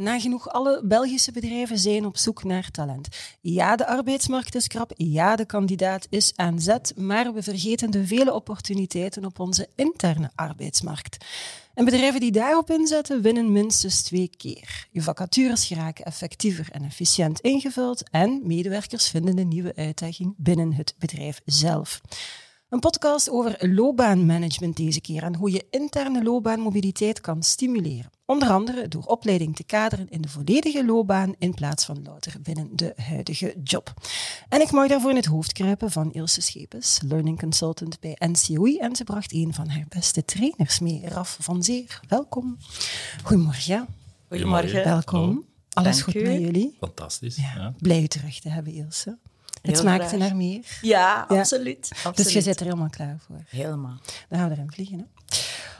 Nagenoeg alle Belgische bedrijven zijn op zoek naar talent. Ja, de arbeidsmarkt is krap. Ja, de kandidaat is aan zet. Maar we vergeten de vele opportuniteiten op onze interne arbeidsmarkt. En bedrijven die daarop inzetten, winnen minstens twee keer. Je vacatures geraken effectiever en efficiënt ingevuld en medewerkers vinden een nieuwe uitdaging binnen het bedrijf zelf. Een podcast over loopbaanmanagement deze keer en hoe je interne loopbaanmobiliteit kan stimuleren. Onder andere door opleiding te kaderen in de volledige loopbaan in plaats van louter binnen de huidige job. En ik mag daarvoor in het hoofd kruipen van Ilse Schepens, learning consultant bij NCOI. En ze bracht een van haar beste trainers mee, Raf van Zeer. Welkom. Goedemorgen. Goedemorgen. Welkom. Alles Dank goed u. met jullie? Fantastisch. Ja. Ja. Blij je terug te hebben, Ilse. Het Heel smaakte naar meer. Ja, Ja. absoluut. absoluut. Dus je zit er helemaal klaar voor. Helemaal. Dan gaan we erin vliegen. Hè?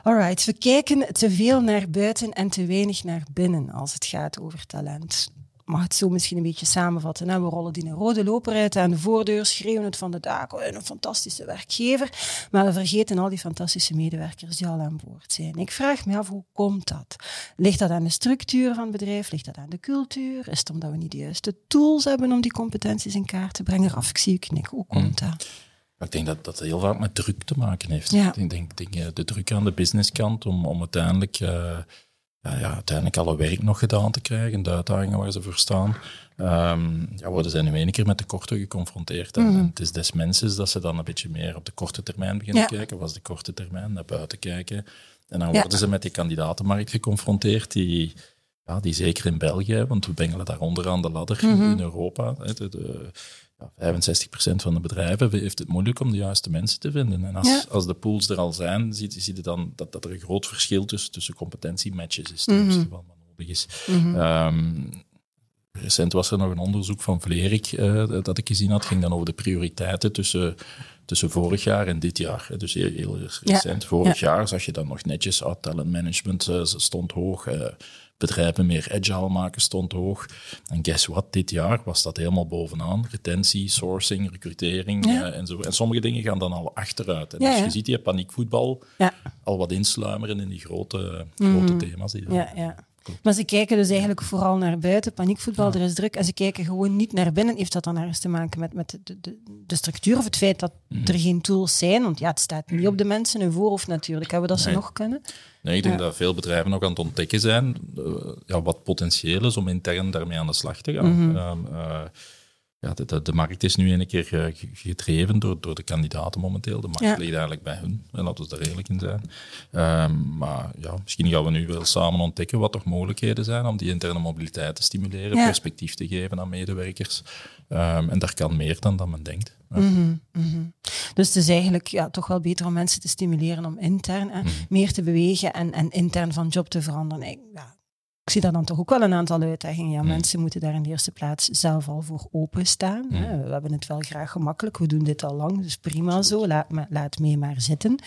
Alright, we kijken te veel naar buiten en te weinig naar binnen als het gaat over talent. Mag het zo misschien een beetje samenvatten. Hè? We rollen die een rode loper uit aan de voordeur, schreeuwen het van de daken. Oh, Een fantastische werkgever. Maar we vergeten al die fantastische medewerkers die al aan boord zijn. Ik vraag me af, hoe komt dat? Ligt dat aan de structuur van het bedrijf? Ligt dat aan de cultuur? Is het omdat we niet de juiste tools hebben om die competenties in kaart te brengen? Raf, ik zie u knikken. Hoe komt dat? Ik denk dat dat heel vaak met druk te maken heeft. Ja. Ik denk, denk, de druk aan de businesskant om, om uiteindelijk, eh, ja, ja, uiteindelijk alle werk nog gedaan te krijgen, de uitdagingen waar ze voor staan. Ehm, ja, worden ze nu één keer met tekorten geconfronteerd. En, en het is des mensen dat ze dan een beetje meer op de korte termijn beginnen Ja. te kijken, of als de korte termijn naar buiten kijken. En dan worden ze met die kandidatenmarkt geconfronteerd die... Ja, die zeker in België, want we bengelen daar onderaan de ladder Mhm. in Europa. hè, De, 65% van de bedrijven heeft het moeilijk om de juiste mensen te vinden. En als, Ja. als de pools er al zijn, zie, zie je dan dat, dat er een groot verschil tussen, tussen competentiematches is van wat nodig is. Ehm, recent was er nog een onderzoek van Vlerik eh, dat ik gezien had, ging dan over de prioriteiten tussen, tussen vorig jaar en dit jaar. Dus heel, heel recent. Vorig jaar zag je dan nog netjes, ah, talent management eh, stond hoog, eh, bedrijven meer agile maken stond hoog. En guess what, dit jaar was dat helemaal bovenaan. Retentie, sourcing, recrutering Ja. eh, en zo. En sommige dingen gaan dan al achteruit. En Ja, dus ja. je ziet die paniekvoetbal Ja. al wat insluimeren in die grote, grote thema's. Die Ja, ja. Maar ze kijken dus eigenlijk vooral naar buiten. Paniekvoetbal, er is druk. En ze kijken gewoon niet naar binnen. Heeft dat dan ergens te maken met, met de, de, de structuur of het feit dat er geen tools zijn? Want ja, het staat niet op de mensen hun voorhoofd natuurlijk. Hebben we dat ze nog kunnen? Nee, ik denk dat veel bedrijven nog aan het ontdekken zijn eh, ja, wat potentieel is om intern daarmee aan de slag te gaan. Ehm, eh, ja, de, de, de markt is nu een keer ge- gedreven door, door de kandidaten momenteel. De markt Ja. ligt eigenlijk bij hun, en laten we daar eerlijk in zijn. Ehm, maar ja, misschien gaan we nu wel samen ontdekken wat toch mogelijkheden zijn om die interne mobiliteit te stimuleren, Ja. perspectief te geven aan medewerkers. Ehm, en daar kan meer dan, dan men denkt. Mhm, mhm. Dus het is eigenlijk ja, toch wel beter om mensen te stimuleren om intern hè, meer te bewegen en, en intern van job te veranderen. Ik, ja, ik zie daar dan toch ook wel een aantal uitdagingen. Ja, Mensen moeten daar in de eerste plaats zelf al voor openstaan. hè. We hebben het wel graag gemakkelijk, we doen dit al lang, dus prima zo, laat, me- laat mee maar zitten.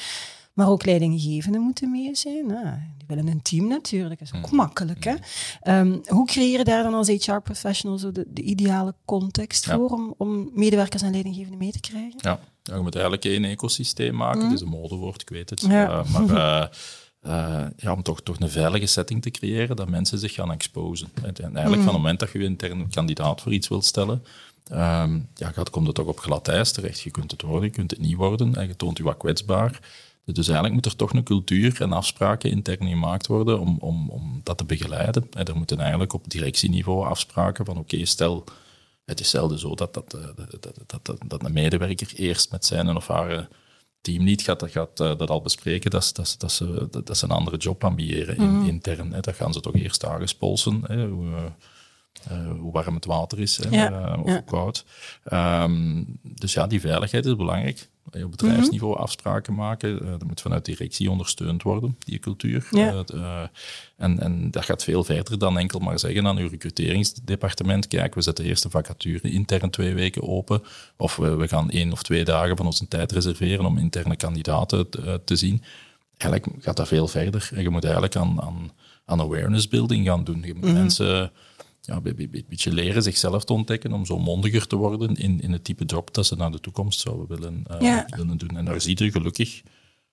Maar ook leidinggevenden moeten mee zijn. hè. Die willen een team natuurlijk, dat is ook makkelijk. Hè? Ehm, hoe creëer je daar dan als HR-professional zo de, de ideale context Ja. voor om, om medewerkers en leidinggevenden mee te krijgen? Ja, ja, je moet eigenlijk één ecosysteem maken. Het is een modewoord, ik weet het. Ja. Eh, maar eh, eh, ja, om toch, toch een veilige setting te creëren, dat mensen zich gaan exposen. En eigenlijk van het moment dat je je intern kandidaat voor iets wilt stellen, ehm, ja, gaat, komt het toch op glad ijs terecht. Je kunt het worden, je kunt het niet worden en je toont je wat kwetsbaar. Dus eigenlijk moet er toch een cultuur en afspraken intern gemaakt worden om, om, om dat te begeleiden. En er moeten eigenlijk op directieniveau afspraken van oké, stel het is zelden zo dat, dat, eh, dat, dat, dat, dat, dat een medewerker eerst met zijn of haar eh, team niet gaat, gaat eh, dat al bespreken, dat, ze- dat, dat, ze, dat, dat ze een andere job ambiëren in, intern. Hè. Dat gaan ze toch eerst aangespolsen, hè, hoe, eh, eh, hoe warm het water is hè, Ja, eh, of ja. hoe koud. Ehm, dus ja, die veiligheid is belangrijk. Op bedrijfsniveau afspraken maken. Uh, dat moet vanuit directie ondersteund worden, die cultuur. Ja. Uh, en, en dat gaat veel verder dan enkel maar zeggen aan uw recruteringsdepartement, kijk, we zetten eerst de vacature intern twee weken open, of we, we gaan één of twee dagen van onze tijd reserveren om interne kandidaten te, te zien. Eigenlijk gaat dat veel verder. En je moet eigenlijk aan, aan, aan awareness building gaan doen. Je moet Mhm. mensen ja, een beetje leren zichzelf te ontdekken om zo mondiger te worden in, in het type job dat ze naar de toekomst zouden willen, uh, Ja. willen doen. En daar zie je gelukkig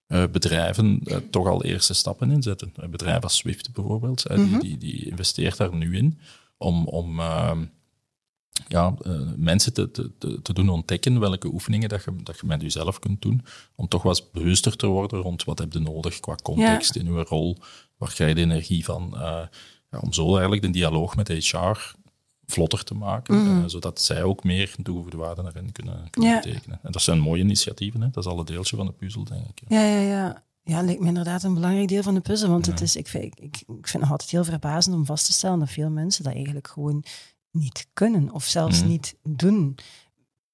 uh, bedrijven uh, toch al eerste stappen in zetten. Een bedrijf als Swift bijvoorbeeld, mm -hmm. die, die, die, investeert daar nu in om, om ja, mensen te, te, te doen ontdekken welke oefeningen dat je, dat je met jezelf kunt doen, om toch wat bewuster te worden rond wat heb je nodig qua context Ja. in je rol, waar krijg je de energie van ja, om zo eigenlijk de dialoog met HR vlotter te maken, Mhm. uh, zodat zij ook meer toegevoegde waarde daarin kunnen, kunnen Ja. betekenen. En dat zijn mooie initiatieven, hè? dat is al een deeltje van de puzzel, denk ik. Ja, ja, ja. Ja, lijkt me inderdaad een belangrijk deel van de puzzel. Want Ja. het is, ik, vind, ik, ik vind het nog altijd heel verbazend om vast te stellen dat veel mensen dat eigenlijk gewoon niet kunnen of zelfs Mhm. niet doen.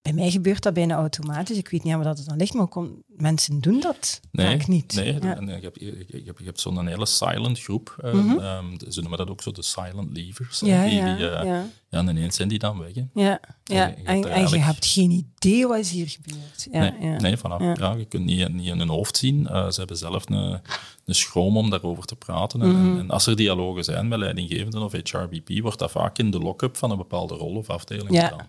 Bij mij gebeurt dat bijna automatisch. Ik weet niet aan wat het dan ligt, maar kom, mensen doen dat Nee, vaak niet. Nee, Ja. en je hebt, je, je hebt, je hebt zo'n hele silent groep. eh, Mhm. ehm, ze noemen dat ook zo de silent leavers. Ja, die, ja, die, eh, ja. ja, en ineens zijn die dan weg. Hè. Ja, ja. je hebt En, en je hebt geen idee wat hier gebeurt. Ja, nee, ja. nee vanaf. Ja. Je kunt niet, niet in hun hoofd zien. Eh, ze hebben zelf een, een schroom om daarover te praten. En, Mhm. en als er dialogen zijn met leidinggevenden of HRBP, wordt dat vaak in de lock-up van een bepaalde rol of afdeling Ja. gedaan.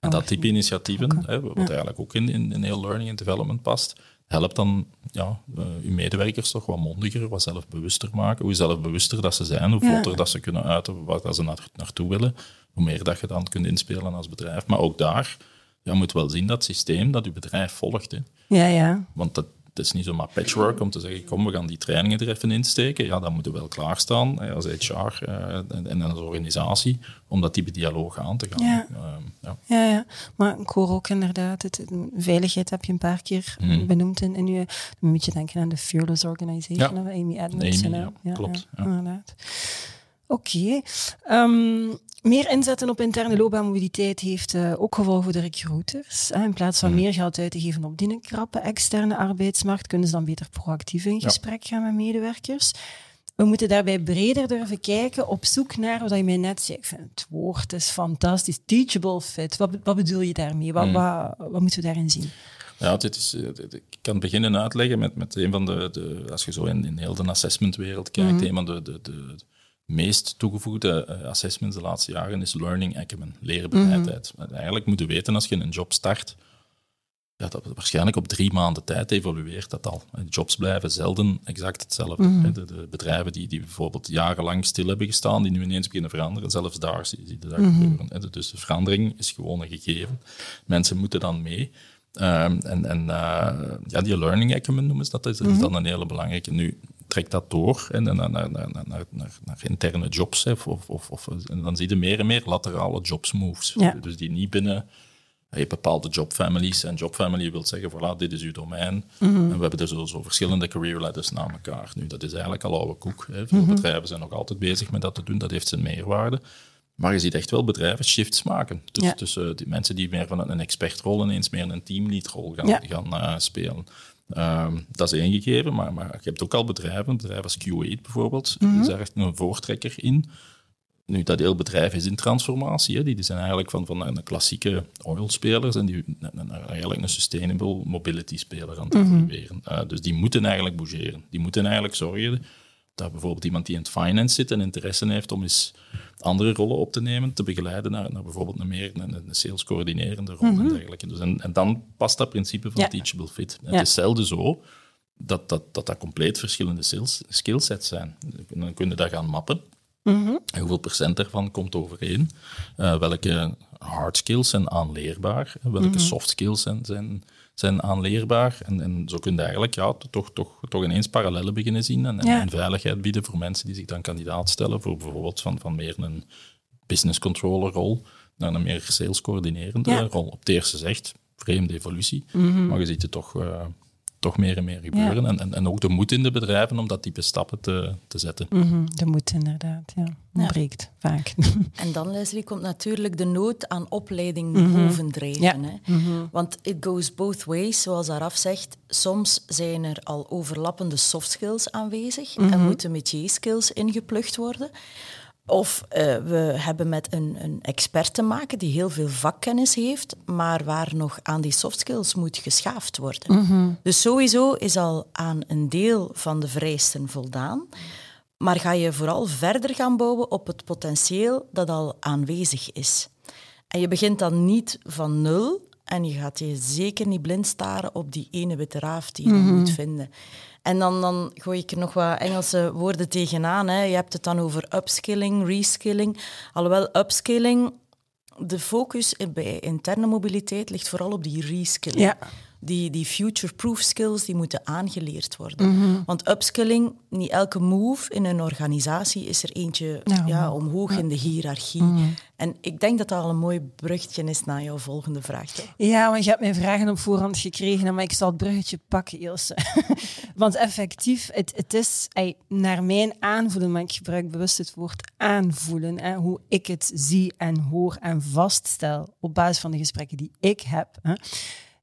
En dat type initiatieven, hè, wat eigenlijk ook in, in, in heel learning and development past, helpt dan ja, uh, uw medewerkers toch wat mondiger, wat zelfbewuster maken. Hoe zelfbewuster dat ze zijn, hoe Ja. vlotter dat ze kunnen uiten waar dat ze naar, naartoe willen, hoe meer dat je dan kunt inspelen als bedrijf. Maar ook daar, je moet wel zien dat systeem dat je bedrijf volgt. Hè. ja, ja. Want dat, het is niet zomaar patchwork om te zeggen, kom, we gaan die trainingen er even insteken. Ja, dan moeten we wel klaarstaan als HR eh, en, en als organisatie om dat type dialoog aan te gaan. Ja. Ehm, ja. Ja, ja, maar ik hoor ook inderdaad, het, veiligheid heb je een paar keer Mhm. benoemd je, dan moet je denken aan de Fearless Organization, Ja. hè, Amy Edmondson. Amy, ja, klopt, ja. inderdaad. Oké. Ehm, meer inzetten op interne loopbaanmobiliteit heeft eh, ook gevolgen voor de recruiters. Hè. In plaats van Mhm. meer geld uit te geven op die krappe externe arbeidsmarkt, kunnen ze dan beter proactief in Ja. gesprek gaan met medewerkers. We moeten daarbij breder durven kijken, op zoek naar wat je mij net zei. Ik vind het woord is fantastisch. Teachable fit. Wat, wat bedoel je daarmee? Wat, Mm. wat, wat moeten we daarin zien? Ja, dit is, eh, ik kan beginnen uitleggen met, met een van de, de als je zo in, in heel de assessmentwereld kijkt, Mhm. een van de, de, de meest toegevoegde eh, assessments de laatste jaren is learning acumen, leerbereidheid. Mhm. En Eigenlijk moet je weten als je een job start, ja, dat waarschijnlijk op drie maanden tijd evolueert dat al. En Jobs blijven zelden exact hetzelfde. Mhm. De, de bedrijven die, die bijvoorbeeld jarenlang stil hebben gestaan, die nu ineens beginnen veranderen, zelfs daar zie je dat Mhm. gebeuren. Dus de verandering is gewoon een gegeven. Mensen moeten dan mee. Ehm, en en uh, ja, die learning acumen noemen ze dat, is, is dan een hele belangrijke. Nu, trek dat door en, naar, naar, naar, naar, naar, naar interne jobs. Hè, of, of, of, en dan zie je meer en meer laterale jobs moves. Ja. Dus die niet binnen je hebt bepaalde jobfamilies. En jobfamily wil zeggen, voilà, dit is uw domein. En we hebben er zo, zo verschillende career ladders naar elkaar. Nu, dat is eigenlijk al oude koek. Hè. Veel bedrijven zijn nog altijd bezig met dat te doen. Dat heeft zijn meerwaarde. Maar je ziet echt wel bedrijven shifts maken. Dus, Ja. Tussen die mensen die meer van een expertrol ineens meer een teamleadrol gaan, Ja. gaan uh, spelen. Um, dat is één gegeven, maar, maar je hebt ook al bedrijven, bedrijven als Q8 bijvoorbeeld, die is daar echt een voortrekker in. Nu, dat heel bedrijf is in transformatie. Hè. Die, die zijn eigenlijk van, van een klassieke oil-spelers en die naar, eigenlijk een sustainable mobility-speler aan het. Uh, dus die moeten eigenlijk bougeren. Die moeten eigenlijk zorgen dat bijvoorbeeld iemand die in het finance zit en interesse heeft om eens andere rollen op te nemen, te begeleiden naar, naar bijvoorbeeld een meer een, een sales coördinerende rol en dergelijke. Dus en, en dan past dat principe van Ja. teachable fit. Ja. Het is zelden zo dat dat, dat, dat compleet verschillende skills, skillsets zijn. Dan kun je dat gaan mappen. Mhm. En hoeveel procent daarvan komt overeen? Uh, welke hard skills zijn aanleerbaar? Welke soft skills zijn, zijn, zijn aanleerbaar? En, en zo kun je eigenlijk ja, toch, toch, toch ineens parallellen beginnen zien en, en, Ja. en veiligheid bieden voor mensen die zich dan kandidaat stellen voor bijvoorbeeld van, van meer een business controller rol naar een meer sales coördinerende Ja. rol. Op het eerste zegt, vreemde evolutie, Mhm. maar je ziet het toch... uh, toch meer en meer gebeuren. En, en, en, ook de moed in de bedrijven om dat type stappen te, te zetten. Mhm, de moed inderdaad, ja. Ja. vaak. En dan, Leslie, komt natuurlijk de nood aan opleiding mm -hmm. bovendrijven. Hè? Mm -hmm. Want it goes both ways, zoals Araf zegt. Soms zijn er al overlappende soft skills aanwezig mm -hmm. en moeten métier skills ingeplucht worden. Of uh, we hebben met een, een, expert te maken die heel veel vakkennis heeft, maar waar nog aan die soft skills moet geschaafd worden. Mm -hmm. Dus sowieso is al aan een deel van de vereisten voldaan. Maar ga je vooral verder gaan bouwen op het potentieel dat al aanwezig is. En je begint dan niet van nul en je gaat je zeker niet blind staren op die ene witte raaf die je mm -hmm. moet vinden. En dan, dan gooi ik er nog wat Engelse woorden tegenaan. Hè. Je hebt het dan over upskilling, reskilling. Alhoewel upskilling, de focus bij interne mobiliteit ligt vooral op die reskilling. Die, die future-proof skills die moeten aangeleerd worden. Mm -hmm. Want upskilling, niet elke move in een organisatie is er eentje ja, ja omhoog ja. in de hiërarchie. Mm -hmm. En ik denk dat dat al een mooi bruggetje is naar jouw volgende vraag. Toch? Ja, want je hebt mijn vragen op voorhand gekregen, maar ik zal het bruggetje pakken, Ilse. want effectief, het, het is ey, naar mijn aanvoelen, maar ik gebruik bewust het woord aanvoelen, hè, hoe ik het zie en hoor en vaststel op basis van de gesprekken die ik heb. Hè,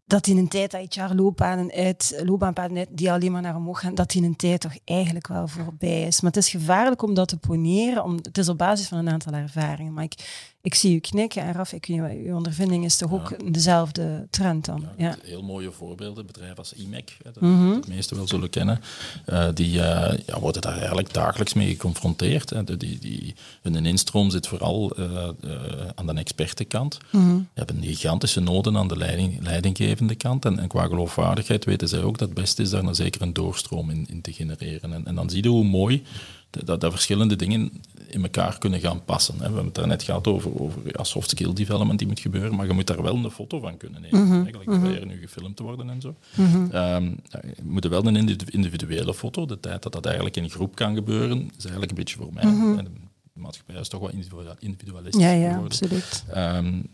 dat in een tijd dat HR-loopbanen uit, loopbaanpaden uit, die alleen maar naar omhoog gaan, dat in een tijd toch eigenlijk wel voorbij is. Maar het is gevaarlijk om dat te poneren. Om, het is op basis van een aantal ervaringen. Maar ik, ik zie u knikken en Raf, ik, uw ondervinding is toch ook ja. dezelfde trend dan? Ja, ja. Heel mooie voorbeelden. Bedrijven als IMEC, dat mm -hmm. de meesten wel zullen kennen, uh, die uh, ja, worden daar eigenlijk dagelijks mee geconfronteerd. Hè. Die, die, hun instroom zit vooral uh, aan de expertenkant. Mm -hmm. Die hebben gigantische noden aan de leiding, leidinggevende kant. En, en, qua geloofwaardigheid weten zij ook dat het beste is daar dan zeker een doorstroom in, in te genereren. En, en dan zie je hoe mooi dat, dat verschillende dingen in elkaar kunnen gaan passen. Hè. We hebben het daarnet gehad over, over ja, soft skill development die moet gebeuren, maar je moet daar wel een foto van kunnen nemen. Mm -hmm. Eigenlijk mm -hmm. nu gefilmd te worden en zo. Mm -hmm. um, je moet wel een individuele foto. De tijd dat dat eigenlijk in groep kan gebeuren, is eigenlijk een beetje voor mij. De maatschappij is toch wel individualistisch ja, ja, absoluut. Um,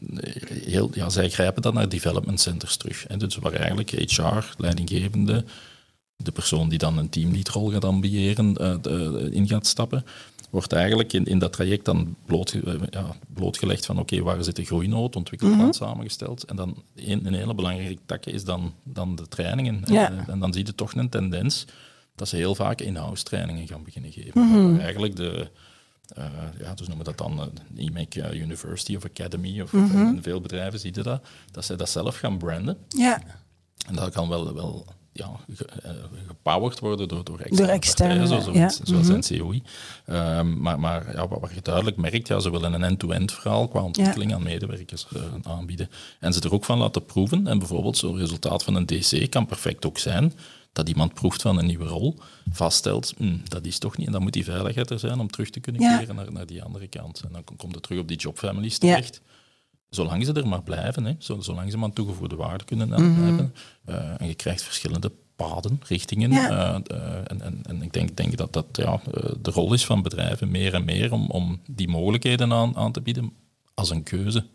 heel, ja, zij grijpen dan naar development centers terug. Hè. Dus waar eigenlijk HR, leidinggevende, de persoon die dan een teamleadrol gaat ambiëren, uh, de, in gaat stappen, wordt eigenlijk in, in dat traject dan bloot, ja, blootgelegd van oké, okay, waar zit de groeinood, ontwikkelplan mm -hmm. samengesteld. En dan een, een hele belangrijke tak is dan, dan de trainingen. Ja. En, en, dan zie je toch een tendens dat ze heel vaak in-house trainingen gaan beginnen geven. -hmm. Eigenlijk de... Uh, ja, dus noemen dat dan uh, IMEC uh, University of Academy, of, mm -hmm. veel bedrijven zie je dat, dat ze dat zelf gaan branden. Ja. En dat kan wel, wel ja, gepowerd worden door, door externe, door externe partijen, zoals, ja. zoals mm -hmm. NCOI. Um, maar maar ja, wat je duidelijk merkt, ja, ze willen een end-to-end -end verhaal qua ontwikkeling ja. aan medewerkers uh, aanbieden. En ze er ook van laten proeven. En bijvoorbeeld zo'n resultaat van een DC kan perfect ook zijn dat iemand proeft van een nieuwe rol, vaststelt, hm, dat is toch niet, en dan moet die veiligheid er zijn om terug te kunnen ja. keren naar, naar die andere kant. En dan komt het terug op die jobfamilies terecht. Ja zolang ze er maar blijven, hè, zolang ze maar toegevoegde waarde kunnen mm -hmm. hebben. Uh, en je krijgt verschillende paden, richtingen. Ja. Uh, uh, en, en, en, ik denk, denk dat dat ja, de rol is van bedrijven meer en meer om, om die mogelijkheden aan, aan te bieden als een keuze.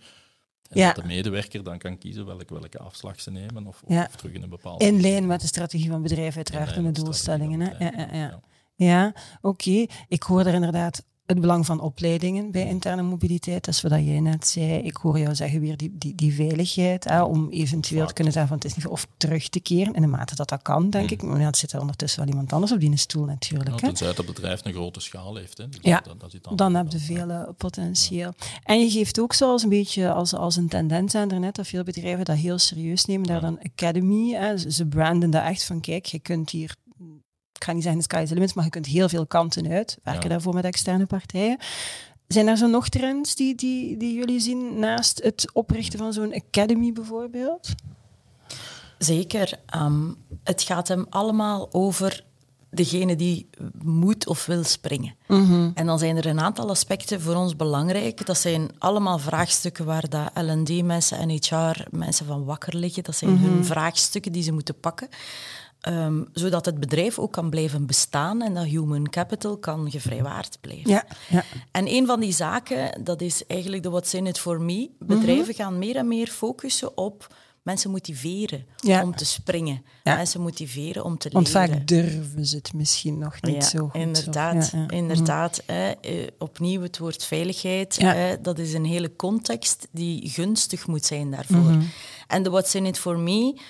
En ja. dat de medewerker dan kan kiezen welke, welke afslag ze nemen of, ja. of terug in een bepaalde... In lijn met de strategie van bedrijven uiteraard en de doelstellingen. Hè? Ja, ja, ja. ja. oké. Okay. Ik hoor er inderdaad het belang van opleidingen bij interne mobiliteit, dat is wat jij net zei. Ik hoor jou zeggen weer die, die, die veiligheid, hè, om eventueel Vaak. te kunnen zeggen van het is niet of terug te keren, in de mate dat dat kan, denk mm. ik. Maar ja, het zit er ondertussen wel iemand anders op die stoel natuurlijk. Ja, tenzij het bedrijf een grote schaal heeft. Hè. Dus ja, dat, dat dan, dan heb je veel uh, potentieel. Ja. En je geeft ook zoals een beetje als, als een tendens aan daarnet, dat veel bedrijven dat heel serieus nemen, daar dan Academy, hè, ze branden dat echt van kijk, je kunt hier ik ga niet zeggen de sky is the limit, maar je kunt heel veel kanten uit. Werken ja. daarvoor met externe partijen. Zijn er zo nog trends die, die, die jullie zien naast het oprichten van zo'n academy bijvoorbeeld? Zeker. Um, het gaat hem allemaal over degene die moet of wil springen. Mm -hmm. En dan zijn er een aantal aspecten voor ons belangrijk. Dat zijn allemaal vraagstukken waar dat L&D-mensen en HR-mensen van wakker liggen. Dat zijn mm -hmm. hun vraagstukken die ze moeten pakken. Um, zodat het bedrijf ook kan blijven bestaan en dat human capital kan gevrijwaard blijven. Ja, ja. En een van die zaken, dat is eigenlijk de what's in it for me. Bedrijven mm -hmm. gaan meer en meer focussen op mensen motiveren om te springen. Mensen motiveren om te leren. Want vaak durven ze het misschien nog niet zo goed. Inderdaad, inderdaad. Eh, opnieuw het woord veiligheid. dat is een hele context die gunstig moet zijn daarvoor. Mhm. En de what's in it for me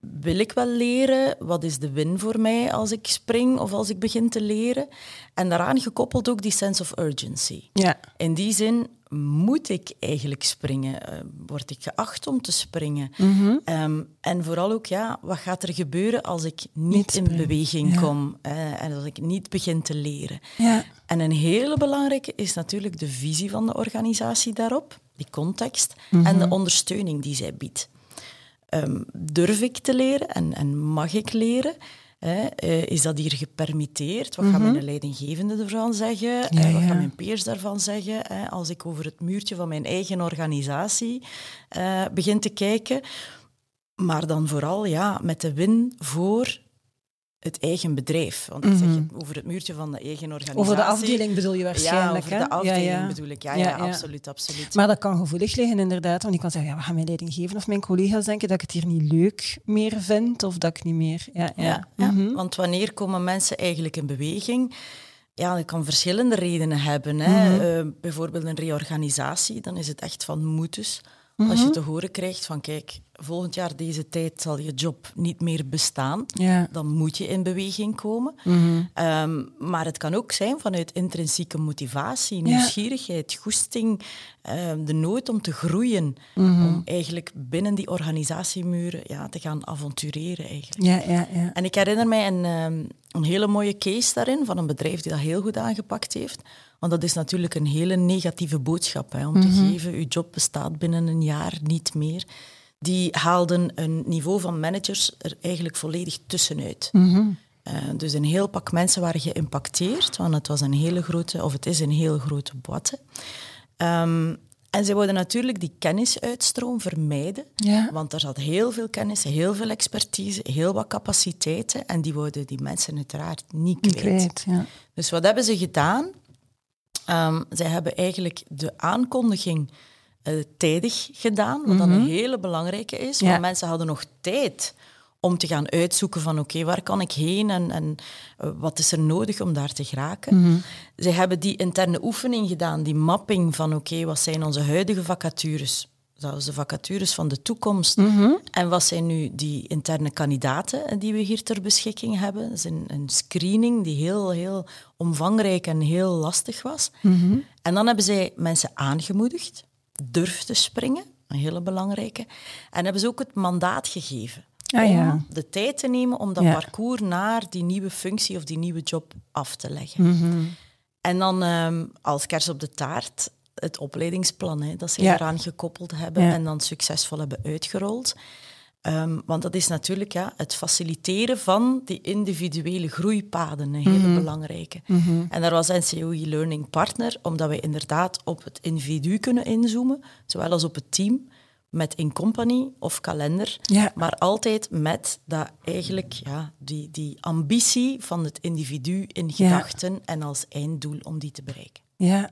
wil ik wel leren? Wat is de win voor mij als ik spring of als ik begin te leren? En daaraan gekoppeld ook die sense of urgency. Ja. In die zin moet ik eigenlijk springen? Uh, word ik geacht om te springen? Mhm. Ehm, en vooral ook, ja, wat gaat er gebeuren als ik niet, in beweging kom uh, en als ik niet begin te leren? Ja. En een hele belangrijke is natuurlijk de visie van de organisatie daarop, die context Mhm. en de ondersteuning die zij biedt. Um, durf ik te leren en, en mag ik leren? Hè? Uh, is dat hier gepermitteerd? Wat mm -hmm. gaat mijn leidinggevende ervan zeggen? Ja, uh, wat ja. gaan mijn peers daarvan zeggen? Hè? Als ik over het muurtje van mijn eigen organisatie uh, begin te kijken. Maar dan vooral ja, met de win voor het eigen bedrijf. Want mm -hmm. zeg je over het muurtje van de eigen organisatie. Over de afdeling bedoel je waarschijnlijk. Ja, over hè? de afdeling ja, ja. bedoel ik. Ja, ja, absoluut, absoluut. Maar dat kan gevoelig liggen, inderdaad. Want ik kan zeggen, ja, wat gaan mijn leidinggevenden of mijn collega's denken dat ik het hier niet leuk meer vind of dat ik niet meer... Ja, ja. ja, mm -hmm. want wanneer komen mensen eigenlijk in beweging? Ja, dat kan verschillende redenen hebben. Hè. Mm -hmm. uh, bijvoorbeeld een reorganisatie, dan is het echt van Als Mhm. je te horen krijgt van kijk, volgend jaar deze tijd zal je job niet meer bestaan, ja. dan moet je in beweging komen. Mm -hmm. um, maar het kan ook zijn vanuit intrinsieke motivatie, nieuwsgierigheid, goesting, um, de nood om te groeien, Mhm. mm -hmm. om eigenlijk binnen die organisatiemuren ja, te gaan avontureren. Eigenlijk. Ja, ja, ja. En ik herinner mij een, um, een hele mooie case daarin van een bedrijf die dat heel goed aangepakt heeft. Want dat is natuurlijk een hele negatieve boodschap, hè, om Mhm. te geven, uw job bestaat binnen een jaar niet meer. Die haalden een niveau van managers er eigenlijk volledig tussenuit. Mm -hmm. uh, dus een heel pak mensen waren geïmpacteerd, want het was een hele grote, of het is een hele grote boete. Um, en ze wilden natuurlijk die kennisuitstroom vermijden, ja. want er zat heel veel kennis, heel veel expertise, heel wat capaciteiten en die wilden die mensen uiteraard niet kwijt. kwijt ja. Dus wat hebben ze gedaan? Um, zij hebben eigenlijk de aankondiging uh, tijdig gedaan, wat mm -hmm. dan een hele belangrijke is. Ja. Want mensen hadden nog tijd om te gaan uitzoeken van oké, okay, waar kan ik heen en, en uh, wat is er nodig om daar te geraken. Mm -hmm. Zij hebben die interne oefening gedaan, die mapping van oké, okay, wat zijn onze huidige vacatures? Zelfs de vacatures van de toekomst. Mm -hmm. En wat zijn nu die interne kandidaten die we hier ter beschikking hebben? Dat is een, een screening die heel, heel omvangrijk en heel lastig was. Mm -hmm. En dan hebben zij mensen aangemoedigd, durf te springen, een hele belangrijke. En hebben ze ook het mandaat gegeven ah, om ja. de tijd te nemen om dat ja. parcours naar die nieuwe functie of die nieuwe job af te leggen. Mm -hmm. En dan um, als kers op de taart het opleidingsplan hè, dat ze Ja. eraan gekoppeld hebben Ja. en dan succesvol hebben uitgerold. Um, want dat is natuurlijk ja, het faciliteren van die individuele groeipaden, een hele Mhm. belangrijke. Mhm. En daar was NCOE Learning Partner, omdat we inderdaad op het individu kunnen inzoomen, zowel als op het team, met in company of kalender, Ja. maar altijd met dat eigenlijk, ja, die, die ambitie van het individu in gedachten en als einddoel om die te bereiken. Ja,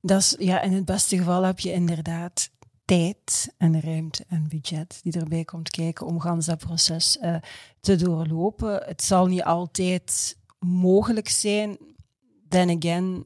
dat is, ja, in het beste geval heb je inderdaad tijd en ruimte en budget die erbij komt kijken om gans dat proces uh, te doorlopen. Het zal niet altijd mogelijk zijn. Then again,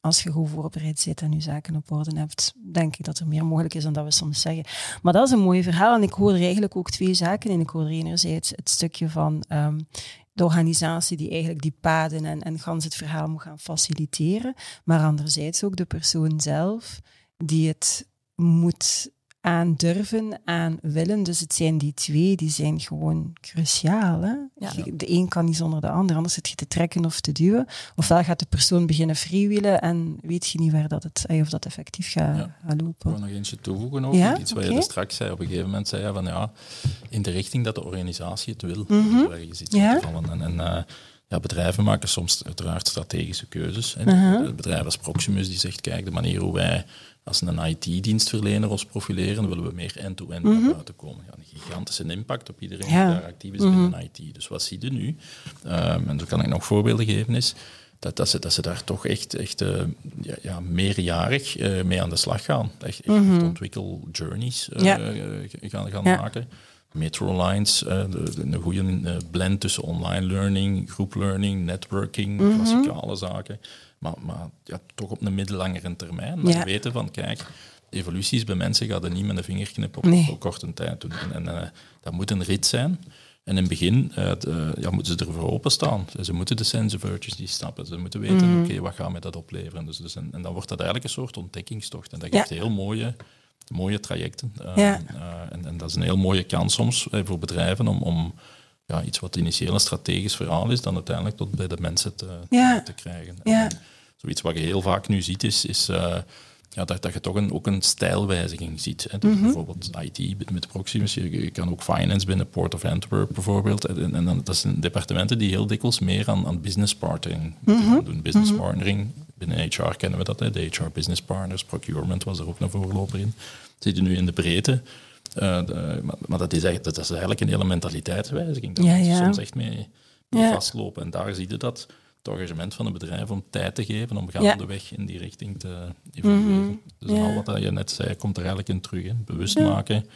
als je goed voorbereid zit en je zaken op orde hebt, denk ik dat er meer mogelijk is dan dat we soms zeggen. Maar dat is een mooi verhaal en ik hoor er eigenlijk ook twee zaken in. Ik hoor er enerzijds het stukje van um, de organisatie die eigenlijk die paden en, en gans het verhaal moet gaan faciliteren, maar anderzijds ook de persoon zelf die het moet aandurven, aan willen. Dus het zijn die twee, die zijn gewoon cruciaal. Hè? Ja. De een kan niet zonder de ander, anders zit je te trekken of te duwen. Ofwel gaat de persoon beginnen freewheelen en weet je niet waar dat het, of dat effectief gaat, Ja. gaat lopen. Ik wil nog eentje toevoegen. Ja? Iets wat je er straks zei. Op een gegeven moment zei je van ja, in de richting dat de organisatie het wil. Mhm. Waar je ziet Ja. vallen. En, en eh, ja, bedrijven maken soms uiteraard strategische keuzes. Hè. Een bedrijf als Proximus die zegt, kijk, de manier hoe wij als een IT-dienstverlener ons profileren, willen we meer end-to-end naar buiten komen. Ja, een gigantische impact op iedereen Mhm. Ja. die daar actief is Mhm. binnen IT. Dus wat zie je nu? Um, en zo kan ik nog voorbeelden geven is, dat, dat, ze, dat ze daar toch echt, echt uh, ja, ja, meerjarig uh, mee aan de slag gaan. Echt, echt mm -hmm. ontwikkeljourneys uh, ja. gaan, gaan maken. Metrolines, een goede blend tussen online learning, groep learning, networking, mm -hmm. klassikale zaken. Maar, maar ja, toch op een middellangere termijn. Dat we weten van, kijk, evoluties bij mensen gaat er niet met een vingerknip op, nee. op korte tijd doen. En, en dat moet een rit zijn. En in het begin uh, de, ja, moeten ze ervoor openstaan. Ze moeten de sensivertjes die stappen. Ze moeten weten, mm. oké, wat gaat mij dat opleveren? Dus, dus, en, en, dan wordt dat eigenlijk een soort ontdekkingstocht. En dat geeft ja. heel mooie, mooie trajecten. Uh, ja. en, en, dat is een heel mooie kans soms voor bedrijven om, om ja, iets wat initieel een strategisch verhaal is, dan uiteindelijk tot bij de mensen te, te krijgen. En, zoiets wat je heel vaak nu ziet, is... is ja, dat, dat je toch een, ook een stijlwijziging ziet. Hè. Dus mm -hmm. Bijvoorbeeld IT met Proximus, je, je, kan ook finance binnen Port of Antwerp bijvoorbeeld. En, en dan, dat zijn departementen die heel dikwijls meer aan, aan business partnering mm -hmm. doen. Business mm -hmm. partnering, binnen HR kennen we dat, hè. de HR business partners, procurement was er ook een voorloper in. Zit je nu in de breedte. De, maar, maar, dat, is echt, dat is eigenlijk een hele mentaliteitswijziging. Daar ja, ja. soms echt mee, vastlopen. En daar zie je dat het engagement van een bedrijf om tijd te geven om gaandeweg in die richting te evolueren. Mm -hmm. Dus al wat je net zei, komt er eigenlijk in terug. Hè. Bewust maken,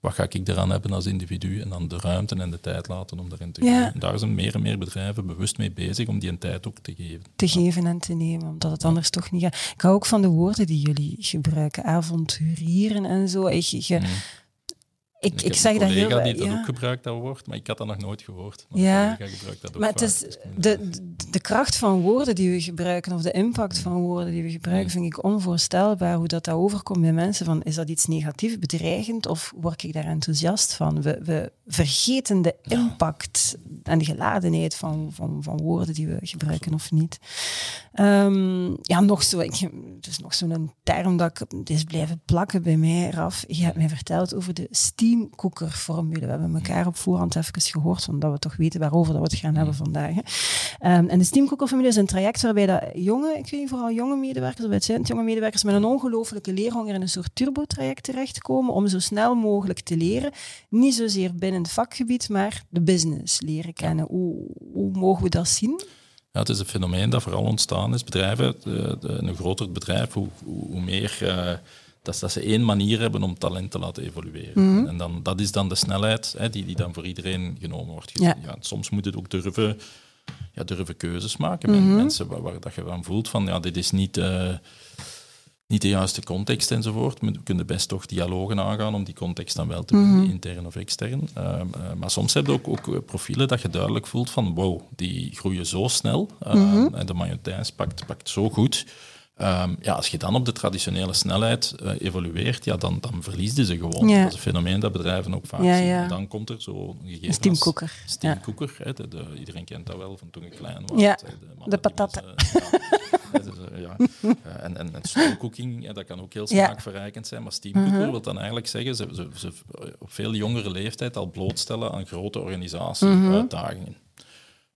wat ga ik eraan hebben als individu en dan de ruimte en de tijd laten om daarin te gaan. En daar zijn meer en meer bedrijven bewust mee bezig om die een tijd ook te geven. Te geven en te nemen, omdat het anders toch niet gaat. Ik hou ook van de woorden die jullie gebruiken, avonturieren en zo. Je, mm ik, ik, zeg dat heel die dat ook gebruikt, dat woord, maar ik had dat nog nooit gehoord. Maar ja, dat maar het is de, de kracht van woorden die we gebruiken, of de impact van woorden die we gebruiken, vind ik onvoorstelbaar. Hoe dat, dat overkomt bij mensen. Van, is dat iets negatief, bedreigend, of word ik daar enthousiast van? We, we vergeten de impact en de geladenheid van, van, van woorden die we gebruiken of niet. Um, ja, nog zo, ik, het is nog zo'n term dat ik, is blijven plakken bij mij, Raf. Je hebt mij verteld over de steamcooker-formule. We hebben elkaar op voorhand even gehoord, omdat we toch weten waarover dat we het gaan hebben vandaag. Hè. Um, en de steamcooker-formule is een traject waarbij dat jonge, ik weet niet, vooral jonge medewerkers, of het zijn jonge medewerkers met een ongelofelijke leerhonger in een soort turbotraject terechtkomen om zo snel mogelijk te leren. Niet zozeer binnen het vakgebied, maar de business leren kennen. Hoe, hoe mogen we dat zien? Ja, het is een fenomeen dat vooral ontstaan is. Bedrijven, de, de, een groter bedrijf, hoe, hoe meer... Uh, dat, dat ze één manier hebben om talent te laten evolueren. Mm -hmm. En dan, dat is dan de snelheid hè, die, die dan voor iedereen genomen wordt. Ja. ja soms moet het ook durven, ja, durven keuzes maken met mm -hmm. mensen waar, waar, dat je van voelt van ja, dit is niet... Uh, niet de juiste context enzovoort. We kunnen best toch dialogen aangaan om die context dan wel te vinden, mm -hmm. intern of extern. Uh, uh, maar soms heb je ook, ook, profielen dat je duidelijk voelt van wow, die groeien zo snel mm -hmm. en de majoriteit pakt, pakt zo goed. Um, ja, als je dan op de traditionele snelheid evolueert, ja, dan, dan verliezen ze gewoon. Ja. Dat is een fenomeen dat bedrijven ook vaak ja, ja. zien. Dan komt er zo een gegeven Steamkoeker. Steamkoeker. Hè, de, de, iedereen kent dat wel van toen ik klein was. Ja, de, de patatten. ja. uh, en, en, en ja, dat kan ook heel smaakverrijkend zijn, maar steamcooker -huh. wil dan eigenlijk zeggen, ze, ze, ze, op veel jongere leeftijd al blootstellen aan grote organisatie-uitdagingen. -huh.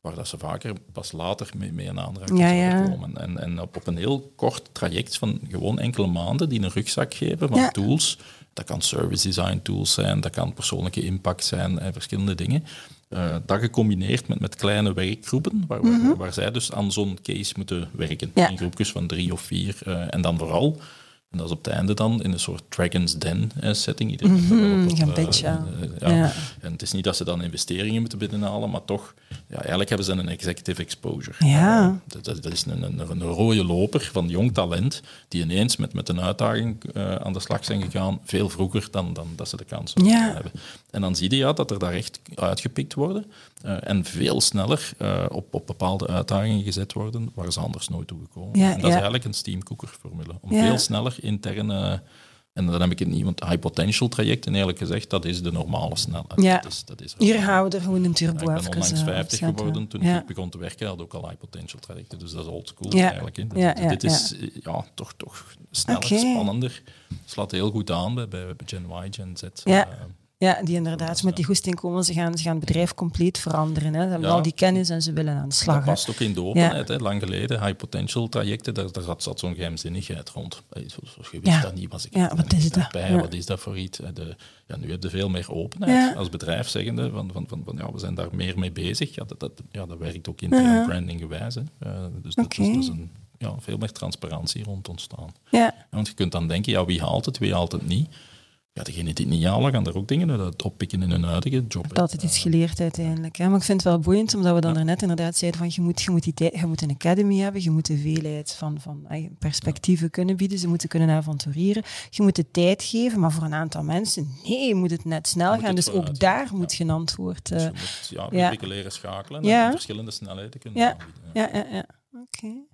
Waar dat ze vaker pas later mee, mee in aanraking ja, ja. komen. En, en op, op, een heel kort traject van gewoon enkele maanden die een rugzak geven van ja. tools. Dat kan service design tools zijn, dat kan persoonlijke impact zijn en verschillende dingen. Uh, dat gecombineerd met, met kleine werkgroepen, waar, mm -hmm. waar, zij dus aan zo'n case moeten werken. In groepjes van drie of vier. Uh, en dan vooral, en dat is op het einde dan, in een soort Dragon's Den uh, setting. Iedereen mm -hmm. op, een beetje. ja. ja. En het is niet dat ze dan investeringen moeten binnenhalen, maar toch, ja, eigenlijk hebben ze een executive exposure. Ja. Dat, dat, is een, een, een, rode loper van jong talent, die ineens met, met een uitdaging aan de slag zijn gegaan, veel vroeger dan, dan dat ze de kans ja. hebben. En dan zie je ja, dat er daar echt uitgepikt worden en veel sneller op, op bepaalde uitdagingen gezet worden waar ze anders nooit toe gekomen. Ja, en dat is eigenlijk een steamcooker-formule. Om veel sneller interne, en dan heb ik het niet, want high potential trajecten eerlijk gezegd, dat is de normale snelheid. Ja. Dat is, dat is Hier houden we er gewoon een turbo ja, Ik ben onlangs 50 geworden toen ik begon te werken, had ook al high potential trajecten, dus dat is old school eigenlijk. Hè. Dit is ja. toch, toch sneller, okay. spannender. Slaat heel goed aan bij, bij Gen Y, Gen Z. Ja. Uh, Ja, die inderdaad met die goesting komen. Ze gaan, ze gaan het bedrijf compleet veranderen. Hè. Ze hebben al die kennis en ze willen aan de slag. Dat past ook in de openheid. Hè. Lang geleden, high potential trajecten, daar, daar zat, zo'n geheimzinnigheid rond. Je wist dat niet, was ik ja, wat is dat? bij. Wat is dat voor iets? De, ja, nu heb je veel meer openheid als bedrijf, zeggende van, van, van, van, ja, we zijn daar meer mee bezig. Ja, dat, dat, ja, dat werkt ook in branding gewijs. Hè. Uh, dus dat, okay. is, een, ja, veel meer transparantie rond ontstaan. Ja. Want je kunt dan denken, ja, wie haalt het, wie haalt het niet? Ja, degenen die het niet halen, gaan er ook dingen dat oppikken in hun huidige job. Dat altijd iets geleerd uiteindelijk. Hè? Maar ik vind het wel boeiend, omdat we dan ja. net inderdaad zeiden van je moet, je, moet die je moet een academy hebben, je moet de veelheid van, van perspectieven kunnen bieden, ze moeten kunnen avontureren. Je moet de tijd geven, maar voor een aantal mensen, nee, je moet het net snel gaan. Dus ook daar moet je een antwoord... Dus je moet ja, ja. leren schakelen en verschillende snelheden kunnen ja. aanbieden. Ja, ja, ja. Oké.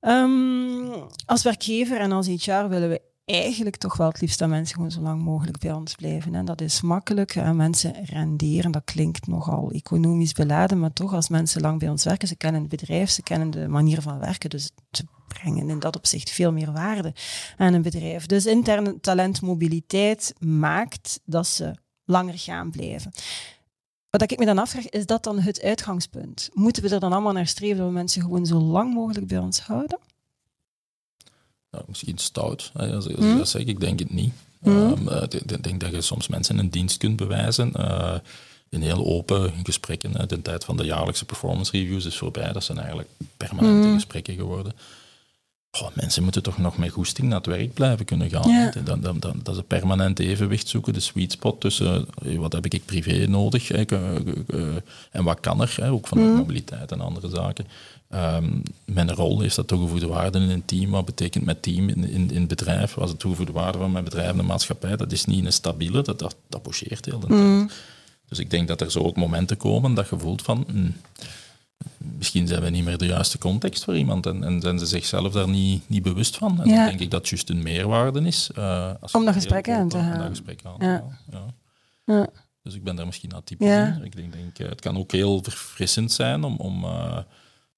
Um, als werkgever en als HR willen we eigenlijk toch wel het liefst dat mensen gewoon zo lang mogelijk bij ons blijven. En dat is makkelijk. En mensen renderen, dat klinkt nogal economisch beladen, maar toch als mensen lang bij ons werken, ze kennen het bedrijf, ze kennen de manier van werken, dus ze brengen in dat opzicht veel meer waarde aan een bedrijf. Dus interne talentmobiliteit maakt dat ze langer gaan blijven. Wat ik me dan afvraag, is dat dan het uitgangspunt? Moeten we er dan allemaal naar streven dat we mensen gewoon zo lang mogelijk bij ons houden? Nou, misschien stout, als, ik hmm? dat zeg. Ik denk het niet. Hmm? Um, ik denk dat je soms mensen een dienst kunt bewijzen. Uh, in heel open gesprekken. De tijd van de jaarlijkse performance reviews is voorbij. Dat zijn eigenlijk permanente hmm. gesprekken geworden. Mensen moeten toch nog met goesting naar het werk blijven kunnen gaan. Ja. Dan, dan, dat is een permanent evenwicht zoeken, de sweet spot tussen eh, wat heb ik privé nodig uh, uh, en wat kan er, ook van de mobiliteit en andere zaken. Um, mijn rol is dat toegevoegde waarde in een team. Wat betekent mijn team in, in, in het bedrijf? Wat is de toegevoegde waarde van mijn bedrijf en de maatschappij? Dat is niet een stabiele, dat, dat, dat heel de tijd. Mm. Dus ik denk dat er zo ook momenten komen dat je voelt van... Hmm, misschien zijn we niet meer de juiste context voor iemand en, en zijn ze zichzelf daar niet, niet bewust van. En dan denk ik dat juist een meerwaarde is. Uh, als om dat gesprek aan te halen. Ja. Ja. Dus ik ben daar misschien atypisch in. Ik denk, denk, eh, het kan ook heel verfrissend zijn om... om uh,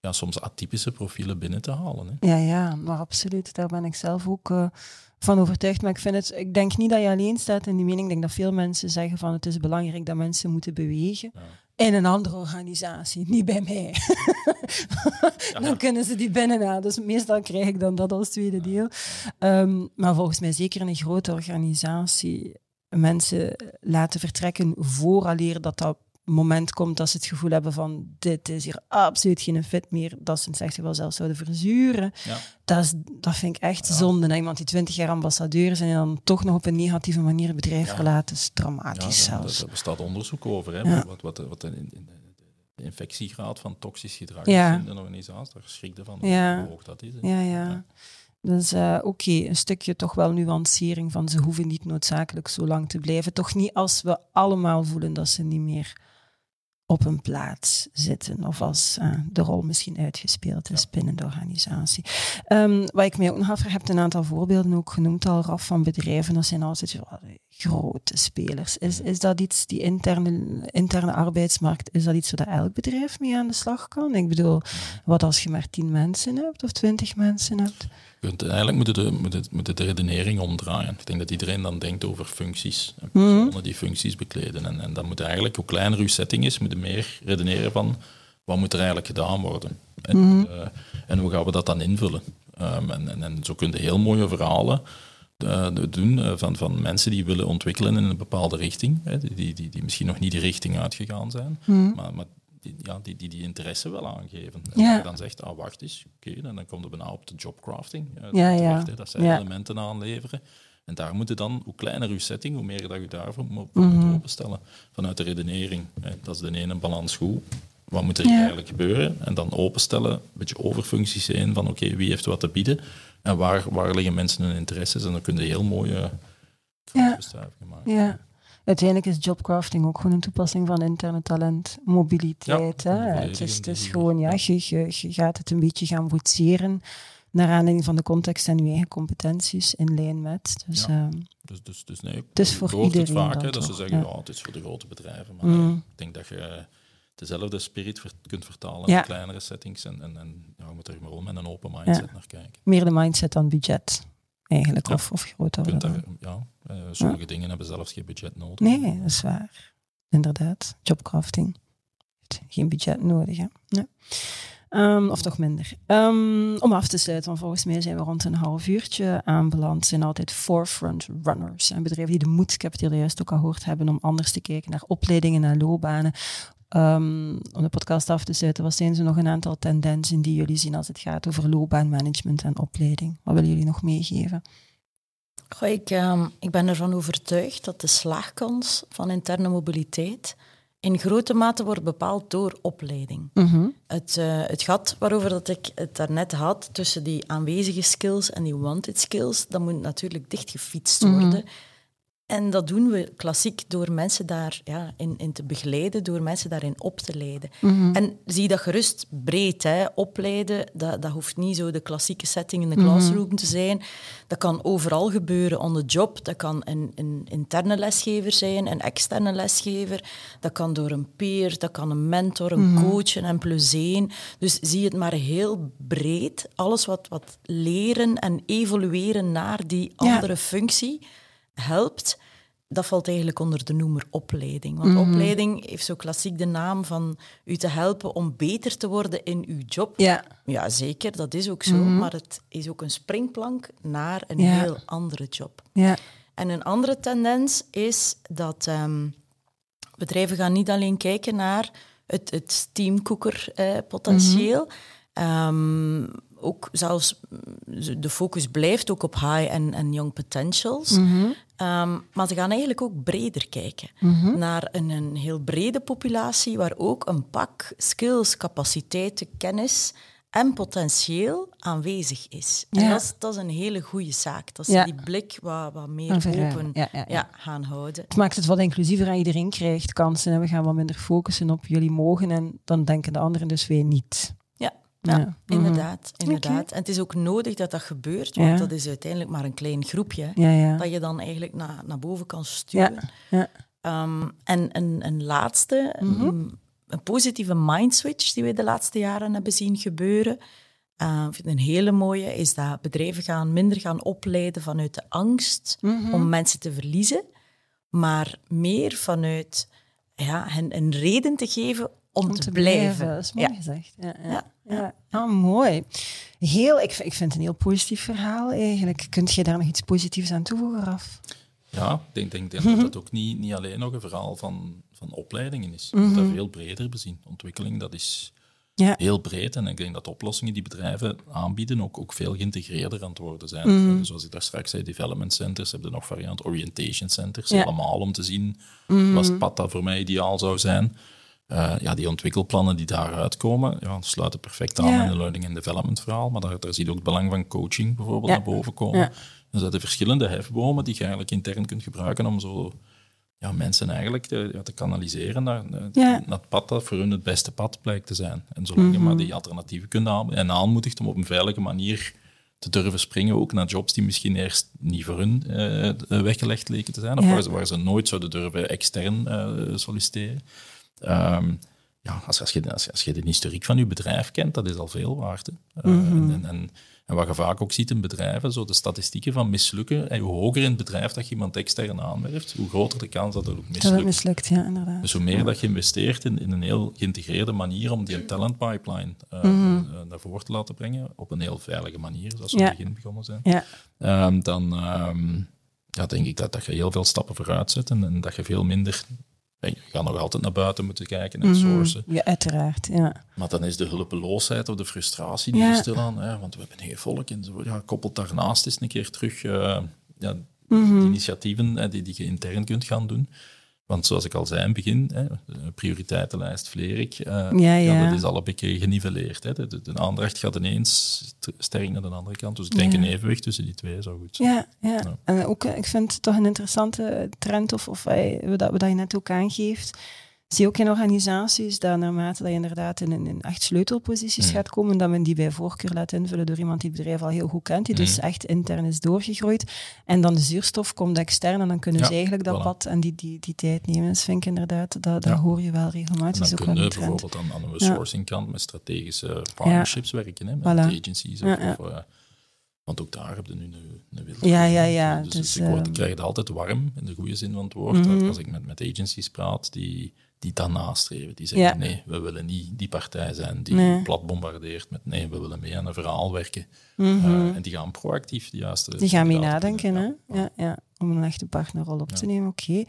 ja, soms atypische profielen binnen te halen. Hè. Ja, ja, maar absoluut. Daar ben ik zelf ook uh, van overtuigd. Maar ik, vind het, ik denk niet dat je alleen staat in die mening. Ik denk dat veel mensen zeggen van het is belangrijk dat mensen moeten bewegen. In een andere organisatie, niet bij mij. dan kunnen ze die binnenhalen. Dus meestal krijg ik dan dat als tweede deel. Um, maar volgens mij zeker in een grote organisatie mensen laten vertrekken vooraleer dat dat moment komt dat ze het gevoel hebben van dit is hier absoluut geen fit meer, dat ze het echt wel zelfs zouden verzuren. Ja. Dat, is, dat vind ik echt zonde. Dat iemand die twintig jaar ambassadeur is en dan toch nog op een negatieve manier het bedrijf ja. verlaat, is dramatisch zelfs. Daar bestaat onderzoek over, hè, wat, wat, wat in, in de infectiegraad van toxisch gedrag in de organisatie, daar schrik van hoe hoog dat is. Ja, ja. Dus uh, oké, een stukje toch wel nuancering van ze hoeven niet noodzakelijk zo lang te blijven. Toch niet als we allemaal voelen dat ze niet meer op een plaats zitten of als uh, de rol misschien uitgespeeld is binnen de organisatie. Um, wat ik mij ook nog afvraag, je hebt een aantal voorbeelden ook genoemd al, Raf, van bedrijven, dat zijn altijd grote spelers. Is, is dat iets, die interne, interne arbeidsmarkt, is dat iets waar elk bedrijf mee aan de slag kan? Ik bedoel, wat als je maar tien mensen hebt of twintig mensen hebt? Kunt, eigenlijk moet de, moet, moet de redenering omdraaien. Ik denk dat iedereen dan denkt over functies en personen mm die functies bekleden. En, en dat moet eigenlijk, hoe kleiner uw setting is, moet je meer redeneren van wat moet er eigenlijk gedaan worden. En, mm en hoe gaan we dat dan invullen. Um, en, en, en, zo kun je heel mooie verhalen uh, doen uh, van, van mensen die willen ontwikkelen in een bepaalde richting, hè, die, die, die misschien nog niet die richting uitgegaan zijn, mm maar, maar die, ja, die, die, die interesse wel aangeven. En ja. je dan zegt, ah, wacht eens, oké, okay, dan komt er bijna op de jobcrafting. Ja, ja. dat zij elementen aanleveren. En daar moet je dan, hoe kleiner uw setting, hoe meer dat je daarvoor moet, mm -hmm. openstellen. Vanuit de redenering. Hè, dat is de ene balans goed. Wat moet er eigenlijk gebeuren? En dan openstellen, een beetje overfuncties heen van oké, wie heeft wat te bieden? En waar, waar liggen mensen hun interesses? En dan kun je heel mooie ja. maken. Ja uiteindelijk is jobcrafting ook gewoon een toepassing van interne talent, mobiliteit. hè? Het is, het is gewoon, ja, je, je, je, gaat het een beetje gaan boetseren naar aanleiding van de context en je eigen competenties in lijn met. Dus, ja. uh, dus, dus, dus nee, het is voor iedereen. Het vaak, dat, dat ze zeggen, ja. het is voor de grote bedrijven. Maar mm. ik denk dat je dezelfde spirit kunt vertalen in kleinere settings. En, en, en ja, je moet er gewoon met een open mindset naar kijken. Meer de mindset dan budget eigenlijk, of, of groter. ja, sommige dingen hebben zelfs geen budget nodig. Nee, dat is waar. Inderdaad, jobcrafting. Geen budget nodig, hè? Ja. Um, of toch minder. Um, om af te sluiten, want volgens mij zijn we rond een half uurtje aanbeland. zijn altijd forefront runners. En bedrijven die de moed, ik heb het hier juist ook al gehoord, hebben om anders te kijken naar opleidingen, naar loopbanen. Um, om de podcast af te sluiten, wat zijn er nog een aantal tendensen die jullie zien als het gaat over loopbaanmanagement en opleiding? Wat willen jullie nog meegeven? Goh, ik, ik ben ervan overtuigd dat de slaagkans van interne mobiliteit in grote mate wordt bepaald door opleiding. Mhm. het, uh, het gat waarover dat ik het daarnet had, tussen die aanwezige skills en die wanted skills, dat moet natuurlijk dichtgefietst worden. Mhm. En dat doen we klassiek door mensen daarin ja, in, in te begeleiden, door mensen daarin op te leiden. Mhm. En zie dat gerust breed, hè. opleiden, dat, dat hoeft niet zo de klassieke setting in de classroom mm te zijn. Dat kan overal gebeuren, on the job. Dat kan een, een interne lesgever zijn, een externe lesgever. Dat kan door een peer, dat kan een mentor, een mhm. coach, een plus één. Dus zie het maar heel breed. Alles wat, wat leren en evolueren naar die andere functie helpt, dat valt eigenlijk onder de noemer opleiding. Want mhm. opleiding heeft zo klassiek de naam van u te helpen om beter te worden in uw job. Ja, ja zeker, dat is ook zo. Mhm. Maar het is ook een springplank naar een heel andere job. Ja. En een andere tendens is dat um, bedrijven gaan niet alleen kijken naar het, het steamcooker-potentieel, eh, um, ook zelfs de focus blijft ook op high en, en young potentials. Mhm. Ehm, maar ze gaan eigenlijk ook breder kijken mhm. naar een, een heel brede populatie waar ook een pak skills, capaciteiten, kennis en potentieel aanwezig is. En dat, is, dat is een hele goede zaak. Dat is die blik wat, wat meer open ja, gaan houden. Het maakt het wat inclusiever en iedereen krijgt kansen. En we gaan wat minder focussen op jullie mogen en dan denken de anderen dus weer niet. Ja, mhm. inderdaad. inderdaad. En het is ook nodig dat dat gebeurt, want dat is uiteindelijk maar een klein groepje dat je dan eigenlijk naar, naar boven kan sturen. Um, en een, een laatste, mhm. een, positieve mindswitch die we de laatste jaren hebben zien gebeuren, uh, ik vind een hele mooie, is dat bedrijven gaan minder gaan opleiden vanuit de angst mhm. om mensen te verliezen, maar meer vanuit ja, hen een reden te geven om, te, blijven. Dat is mooi gezegd. Ja, ja. Ah, mooi. Heel, ik, ik vind het een heel positief verhaal eigenlijk. Kunt je daar nog iets positiefs aan toevoegen, Raf? Ja, ik denk, denk, denk dat het ook niet, niet alleen nog een verhaal van, van opleidingen is. Mm Dat veel breder bezien. Ontwikkeling, dat is ja. heel breed. En ik denk dat de oplossingen die bedrijven aanbieden ook, ook veel geïntegreerder aan het worden zijn. Mhm. Zoals ik daar straks zei, development centers, hebben nog variant orientation centers. Allemaal om te zien, mm wat het pad dat voor mij ideaal zou zijn. Uh, ja, die ontwikkelplannen die daaruit komen, ja, sluiten perfect aan in de learning and development verhaal. Maar daar, daar zie je ook het belang van coaching bijvoorbeeld naar boven komen. Dus dat de verschillende hefbomen die je eigenlijk intern kunt gebruiken om zo ja, mensen eigenlijk te, te kanaliseren naar, naar, het pad dat voor hun het beste pad blijkt te zijn. En zolang je mhm. maar die alternatieven kunt aan, en aanmoedigt om op een veilige manier te durven springen, ook naar jobs die misschien eerst niet voor hun uh, weggelegd leken te zijn, of waar, ze, waar, ze, nooit zouden durven extern uh, solliciteren. Um, ja, als, als, je, als, je de historiek van je bedrijf kent, dat is al veel waard. Uh, en, en, en, wat je vaak ook ziet in bedrijven, zo de statistieken van mislukken. En hoe hoger in het bedrijf dat je iemand extern aanwerft, hoe groter de kans dat het ook mislukt. Dat het mislukt, ja, inderdaad. Dus hoe meer dat je investeert in, in een heel geïntegreerde manier om die talent pipeline uh, mm naar voren te laten brengen, op een heel veilige manier, zoals we in het begin begonnen zijn, ja. Um, dan um, ja, denk ik dat, dat je heel veel stappen vooruit zet en, en dat je veel minder je gaat nog altijd naar buiten moeten kijken en mm sourcen. Ja, uiteraard. Ja. Maar dan is de hulpeloosheid of de frustratie die ja. er stilaan, hè, want we hebben heel volk en zo, ja, koppelt daarnaast eens een keer terug uh, ja, mhm. initiatieven die, die je intern kunt gaan doen. Want zoals ik al zei in het begin, hè, prioriteitenlijst Vlerik, uh, ja, ja. dat is al een beetje geniveleerd. Hè. De, de, de, aandacht gaat ineens sterk naar de andere kant. Dus ik denk een evenwicht tussen die twee zou goed zijn. Ja, ja. en ook, ik vind het toch een interessante trend, of, of uh, dat, wat je net ook aangeeft zie ook in organisaties dat naarmate dat je inderdaad in, in echt sleutelposities mm. gaat komen, dat men die bij voorkeur laat invullen door iemand die het bedrijf al heel goed kent, die dus mm. echt intern is doorgegroeid. En dan de zuurstof komt extern en dan kunnen ze eigenlijk dat pad en die, die, die tijd nemen. Dus vind ik inderdaad, dat, dat hoor je wel regelmatig. En dan kunnen bijvoorbeeld aan, aan de sourcing kant met strategische partnerships werken, hè, met agencies of, of uh, Want ook daar heb je nu een, een Ja, ja, ja. Dus, Dus, ik, word, ik ehm, krijg het altijd warm, in de goede zin van het woord, Mhm. als ik met, met agencies praat die, die dat nastreven. Die zeggen, Ja. nee, we willen niet die partij zijn die Nee. plat bombardeert met nee, we willen mee aan een verhaal werken. Eh, en die gaan proactief de juiste Mhm. Die gaan mee nadenken, hè? Ja, ja, om een echte partnerrol op te nemen. Oké.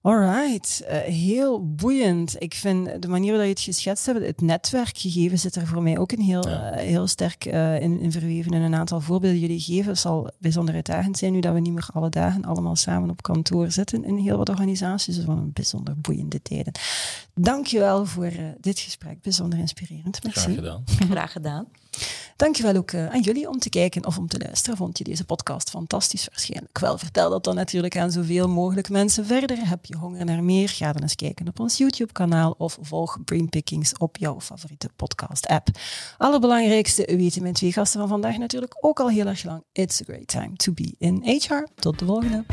Alright, Eh, heel boeiend. Ik vind de manier waarop je het geschetst hebt, het netwerkgegeven zit er voor mij ook een heel, Ja. eh, heel sterk eh, in, in verweven. En een aantal voorbeelden jullie geven zal bijzonder uitdagend zijn nu dat we niet meer alle dagen allemaal samen op kantoor zitten in heel wat organisaties. Dus van een bijzonder boeiende tijden. Dankjewel voor dit gesprek, bijzonder inspirerend. Merci. Graag gedaan. Graag gedaan. Dankjewel ook eh, aan jullie om te kijken of om te luisteren. Vond je deze podcast fantastisch waarschijnlijk? Wel, vertel dat dan natuurlijk aan zoveel mogelijk mensen verder. Heb je honger naar meer? Ga dan eens kijken op ons YouTube-kanaal of volg Brainpickings op jouw favoriete podcast-app. Allerbelangrijkste weten mijn twee gasten van vandaag natuurlijk ook al heel erg lang. It's a great time to be in HR. Tot de volgende.